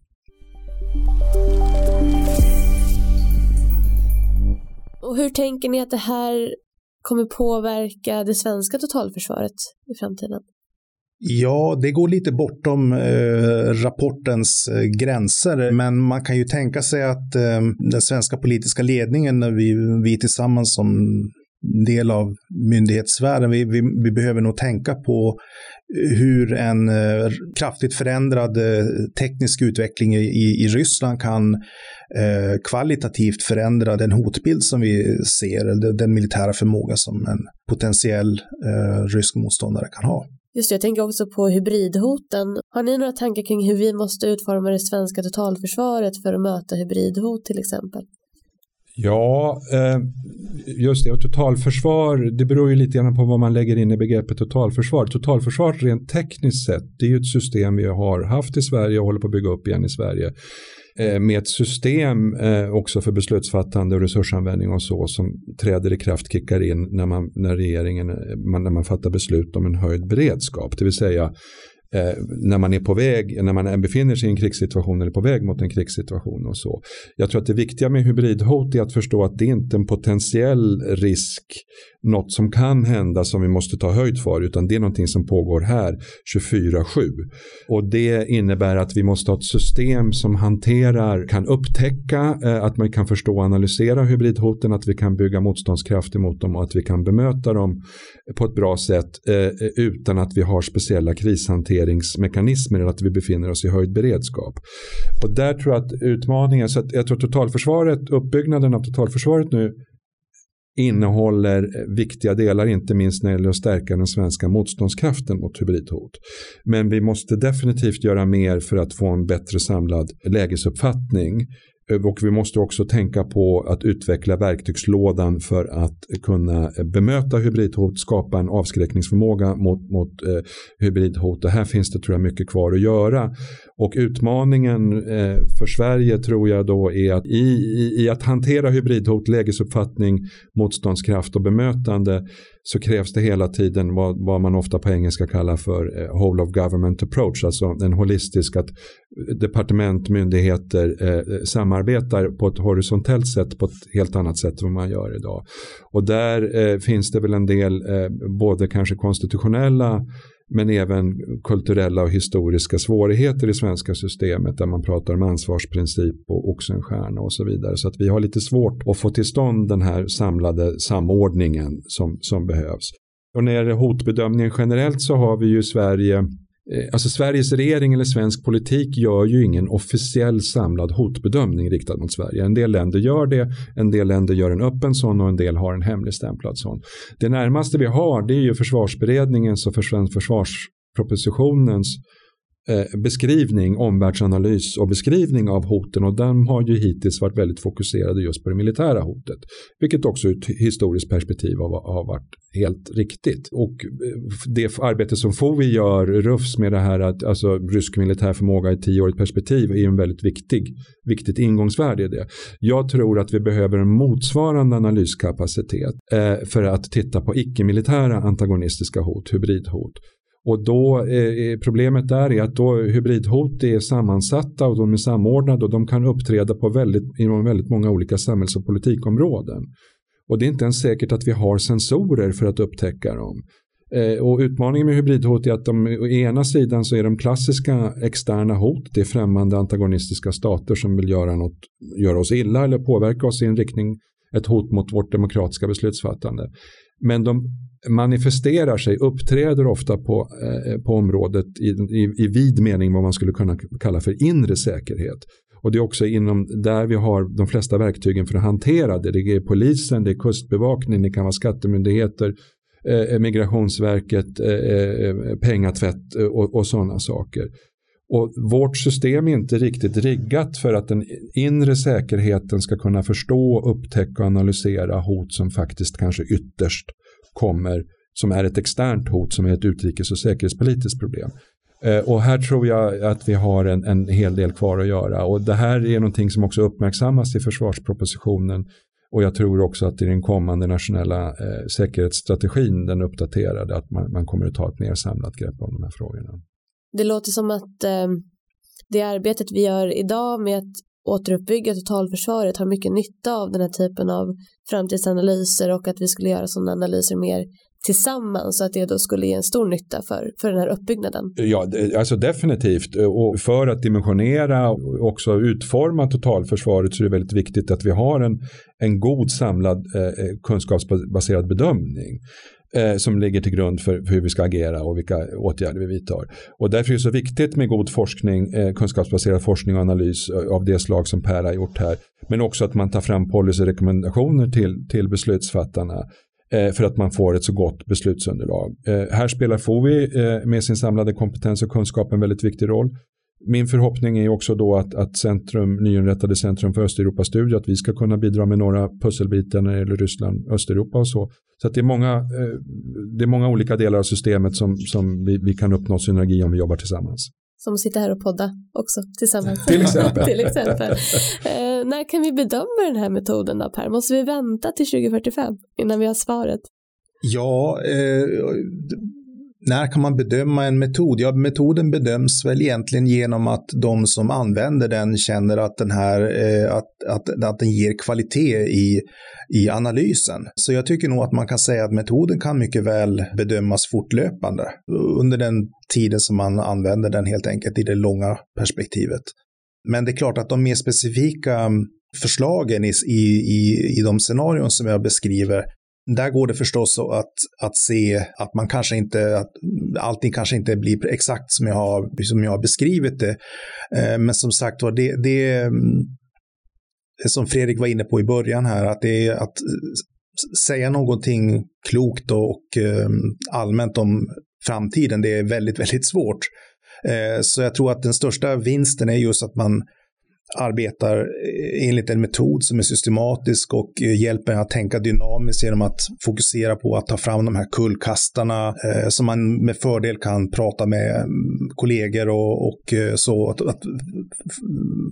Och hur tänker ni att det här kommer påverka det svenska totalförsvaret i framtiden? Ja, det går lite bortom eh, rapportens eh, gränser, men man kan ju tänka sig att eh, den svenska politiska ledningen, när vi, vi tillsammans som del av myndighetssfären, vi, vi, vi behöver nog tänka på hur en eh, kraftigt förändrad eh, teknisk utveckling i, i Ryssland kan eh, kvalitativt förändra den hotbild som vi ser, den militära förmåga som en potentiell eh, rysk motståndare kan ha. Just det, jag tänker också på hybridhoten. Har ni några tankar kring hur vi måste utforma det svenska totalförsvaret för att möta hybridhot till exempel? Ja, eh, just det. Och totalförsvar, det beror ju lite grann på vad man lägger in i begreppet totalförsvar. Totalförsvar rent tekniskt sett, det är ju ett system vi har haft i Sverige och håller på att bygga upp igen i Sverige. Eh, med ett system eh, också för beslutsfattande och resursanvändning och så som träder i kraft, kickar in när, man, när regeringen, när man fattar beslut om en höjd beredskap. Det vill säga eh, när man är på väg, när man befinner sig i en krigssituation eller på väg mot en krigssituation och så. Jag tror att det viktiga med hybridhot är att förstå att det inte är en potentiell risk, något som kan hända som vi måste ta höjd för, utan det är någonting som pågår här 24-7. Och det innebär att vi måste ha ett system som hanterar, kan upptäcka, eh, att man kan förstå och analysera hybridhoten, att vi kan bygga motståndskraft emot dem och att vi kan bemöta dem på ett bra sätt eh, utan att vi har speciella krishanteringar hanteringsmekanismer eller att vi befinner oss i höjd beredskap. Och där tror jag att utmaningen, så att jag tror totalförsvaret, uppbyggnaden av totalförsvaret nu innehåller viktiga delar, inte minst när det gäller att stärka den svenska motståndskraften mot hybridhot. Men vi måste definitivt göra mer för att få en bättre samlad lägesuppfattning Eh, och vi måste också tänka på att utveckla verktygslådan för att kunna bemöta hybridhot, skapa en avskräckningsförmåga mot, mot eh, hybridhot. Och här finns det tror jag mycket kvar att göra. Och utmaningen eh, för Sverige tror jag då är att i, i, i, att hantera hybridhot, lägesuppfattning, motståndskraft och bemötande så krävs det hela tiden vad, vad man ofta på engelska kallar för eh, whole of government approach, alltså en holistisk att eh, departement, myndigheter eh, eh, samarbetar på ett horisontellt sätt på ett helt annat sätt än vad man gör idag. Och där eh, finns det väl en del eh, både kanske konstitutionella men även kulturella och historiska svårigheter i svenska systemet där man pratar om ansvarsprincip och Oxenstierna och så vidare. Så att vi har lite svårt att få till stånd den här samlade samordningen som, som behövs. Och när det gäller hotbedömningen generellt så har vi ju i Sverige Eh, alltså Sveriges regering eller svensk politik gör ju ingen officiell samlad hotbedömning riktad mot Sverige. En del länder gör det, en del länder gör en öppen sån och en del har en hemligstämplad sån. Det närmaste vi har det är ju försvarsberedningens och försvarspropositionens Eh, Eh, beskrivning, omvärldsanalys och beskrivning av hoten och den har ju hittills varit väldigt fokuserade just på det militära hotet. Vilket också ur ett historiskt perspektiv har, har varit helt riktigt. Och eh, det arbete som FOI gör, RUFS med det här att alltså rysk militär förmåga i tioårigt perspektiv är en väldigt viktig, viktigt ingångsvärde i det. Jag tror att vi behöver en motsvarande analyskapacitet eh, för att titta på icke-militära antagonistiska hot, hybridhot. Och då eh, eh, problemet där är att då hybridhot är sammansatta och de är samordnade och de kan uppträda på väldigt, inom väldigt många olika samhälls och politikområden. Och det är inte ens säkert att vi har sensorer för att upptäcka dem. Eh, och utmaningen med hybridhot är att de, å ena sidan så är de klassiska externa hot, det är främmande antagonistiska stater som vill göra, något, göra oss illa eller påverka oss i en riktning, ett hot mot vårt demokratiska beslutsfattande. Men de manifesterar sig, uppträder ofta på, eh, på området i, i, i vid mening vad man skulle kunna kalla för inre säkerhet. Och det är också inom där vi har de flesta verktygen för att hantera det. Det är polisen, det är kustbevakningen, det kan vara skattemyndigheter, eh, eh migrationsverket, eh, eh, eh pengatvätt eh, och, och sådana saker. Och vårt system är inte riktigt riggat för att den inre säkerheten ska kunna förstå, upptäcka och analysera hot som faktiskt kanske ytterst kommer som är ett externt hot som är ett utrikes och säkerhetspolitiskt problem. Eh, och här tror jag att vi har en, en hel del kvar att göra och det här är någonting som också uppmärksammas i försvarspropositionen och jag tror också att i den kommande nationella eh, säkerhetsstrategin, den uppdaterade, att man, man, kommer att ta ett mer samlat grepp om de här frågorna. Det låter som att eh, det arbetet vi gör idag med att återuppbygga totalförsvaret har mycket nytta av den här typen av framtidsanalyser och att vi skulle göra sådana analyser mer tillsammans så att det då skulle ge en stor nytta för, för den här uppbyggnaden. Ja, alltså definitivt. Och för att dimensionera och också utforma totalförsvaret så är det väldigt viktigt att vi har en, en god samlad eh, eh kunskapsbaserad bedömning eh, som ligger till grund för, för, hur vi ska agera och vilka åtgärder vi vidtar. Och därför är det så viktigt med god forskning, eh, kunskapsbaserad forskning och analys eh, av det slag som Per har gjort här. Men också att man tar fram policyrekommendationer till, till beslutsfattarna eh, för att man får ett så gott beslutsunderlag. Eh, här spelar FOI med sin samlade kompetens och kunskap en väldigt viktig roll min förhoppning är också då att, att centrum, nyinrättade Centrum för Östeuropastudier, att vi ska kunna bidra med några pusselbitar när det gäller Ryssland, Östeuropa och så. Så att det, är många, eh, det är många olika delar av systemet som, som vi, vi kan uppnå synergi om vi jobbar tillsammans. Som att sitta här och podda också tillsammans. till exempel. till exempel. Eh, när kan vi bedöma den här metoden då Per? Måste vi vänta till 2045 innan vi har svaret? Ja, eh, när kan man bedöma en metod? Ja, metoden bedöms väl egentligen genom att de som använder den känner att den, här, eh, att, att, att den ger kvalitet i, i analysen. Så jag tycker nog att man kan säga att metoden kan mycket väl bedömas fortlöpande under den tiden som man använder den helt enkelt i det långa perspektivet. Men det är klart att de mer specifika mm, förslagen i, i, i de scenarion som jag beskriver där går det förstås att, att se att man kanske inte, att allting kanske inte blir exakt som jag har, som jag har beskrivit det. Eh, men som sagt var, det, det som Fredrik var inne på i början här, att det är att säga någonting klokt och eh, allmänt om framtiden, det är väldigt, väldigt svårt. Eh, så jag tror att den största vinsten är just att man arbetar enligt en metod som är systematisk och hjälper en att tänka dynamiskt genom att fokusera på att ta fram de här kullkastarna eh, som man med fördel kan prata med kollegor och, och eh, så att, att,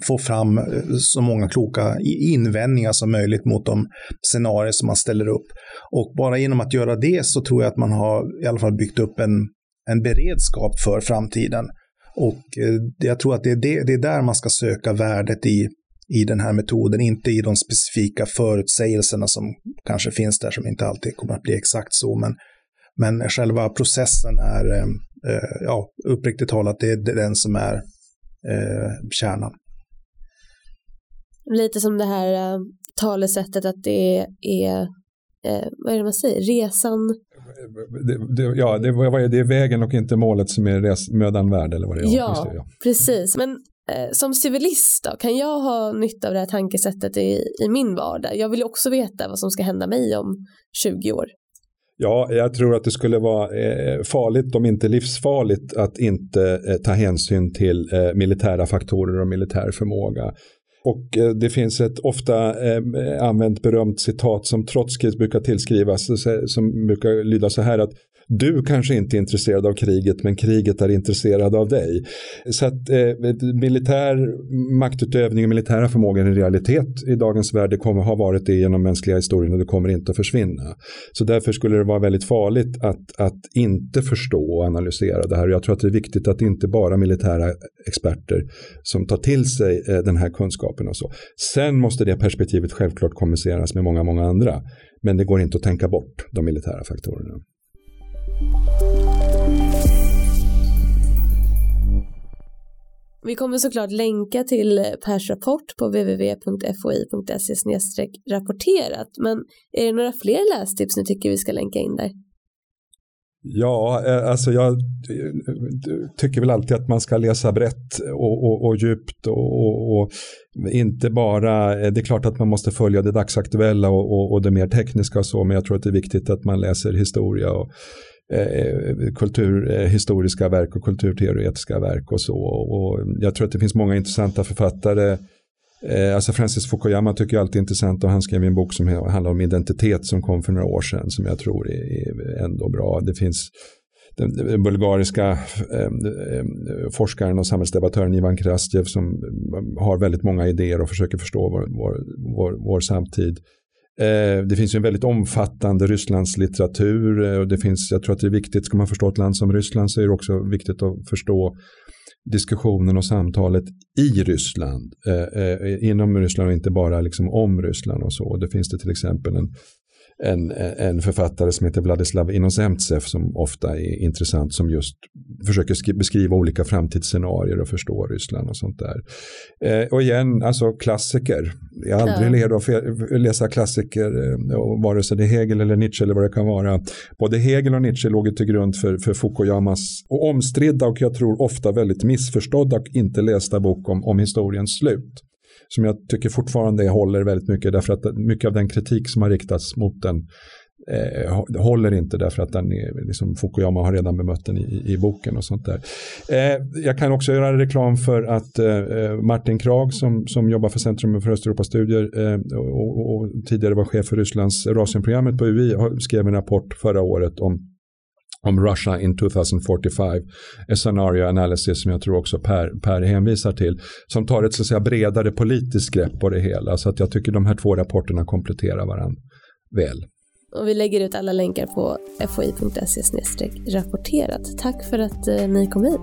få fram eh, så många kloka invändningar som möjligt mot de scenarier som man ställer upp. Och bara genom att göra det så tror jag att man har i alla fall byggt upp en, en beredskap för framtiden. Och eh, jag tror att det är, det, det är där man ska söka värdet i, i den här metoden, inte i de specifika förutsägelserna som kanske finns där som inte alltid kommer att bli exakt så. Men, men själva processen är, eh, eh ja, uppriktigt talat, det är den som är eh, kärnan. Lite som det här uh, talesättet att det är, eh, vad är det man säger, resan det, det, ja, det, vad är det är vägen och inte målet som är res, mödan värd eller vad det är. Ja, det, ja. precis. Men eh, som civilist då, kan jag ha nytta av det här tankesättet i, i min vardag? Jag vill ju också veta vad som ska hända mig om 20 år. Ja, jag tror att det skulle vara eh, farligt, om inte livsfarligt, att inte eh, ta hänsyn till eh, militära faktorer och militär förmåga. Och eh, det finns ett ofta eh, använt berömt citat som Trotskij brukar tillskrivas som brukar lyda så här att du kanske inte är intresserad av kriget men kriget är intresserad av dig. Så att eh, militär maktutövning och militära förmågor i realitet i dagens värld. Det kommer ha varit det genom mänskliga historien och det kommer inte att försvinna. Så därför skulle det vara väldigt farligt att, att inte förstå och analysera det här. Jag tror att det är viktigt att inte bara militära experter som tar till sig eh, den här kunskapen och så. Sen måste det perspektivet självklart kommuniceras med många, många andra. Men det går inte att tänka bort de militära faktorerna. Vi kommer såklart länka till Pers rapport på www.foi.se rapporterat men är det några fler lästips ni tycker vi ska länka in där? Ja, eh, alltså jag eh, tycker väl alltid att man ska läsa brett och, och, och djupt och, och, inte bara, eh, det är klart att man måste följa det dagsaktuella och, det mer tekniska och så, men jag tror att det är viktigt att man läser historia och Eh, eh, kulturhistoriska eh, verk och kulturteoretiska verk och så. Och jag tror att det finns många intressanta författare. Alltså Francis Fukuyama tycker jag alltid är intressant och han skrev en bok som handlar om identitet som kom för några år sedan som jag tror är ändå bra. Det finns den bulgariska forskaren och samhällsdebattören Ivan Krastjev som har väldigt många idéer och försöker förstå vår, vår, vår, vår samtid. Eh, det finns ju en väldigt omfattande Rysslandslitteratur eh, och det finns, jag tror att det är viktigt, ska man förstå ett land som Ryssland så är det också viktigt att förstå diskussionen och samtalet i Ryssland, eh, eh inom Ryssland och inte bara liksom om Ryssland och så. Det finns det till exempel en en, en författare som heter Vladislav Inozemtsev som ofta är intressant som just försöker beskriva olika framtidsscenarier och förstå Ryssland och sånt där. Eh, och igen, alltså klassiker. Jag har aldrig ja. att läsa klassiker, eh, vare sig det är Hegel eller Nietzsche eller vad det kan vara. Både Hegel och Nietzsche låg till grund för, för Fukuyamas och omstridda och jag tror ofta väldigt missförstådda och inte lästa bok om, om historiens slut som jag tycker fortfarande håller väldigt mycket därför att mycket av den kritik som har riktats mot den eh, håller inte därför att den är, liksom, Fukuyama har redan bemött den i, i boken och sånt där. Eh, jag kan också göra reklam för att eh, eh Martin Krag som, som jobbar för Centrum för Östeuropastudier eh, och, och, tidigare var chef för Rysslands Rasienprogrammet på UI skrev en rapport förra året om om Russia in 2045, ett scenario analysis som jag tror också Per, per hänvisar till, som tar ett så att säga, bredare politiskt grepp på det hela. Så att jag tycker de här två rapporterna kompletterar varandra väl. Och vi lägger ut alla länkar på foi.se rapporterat. Tack för att eh, ni kom hit.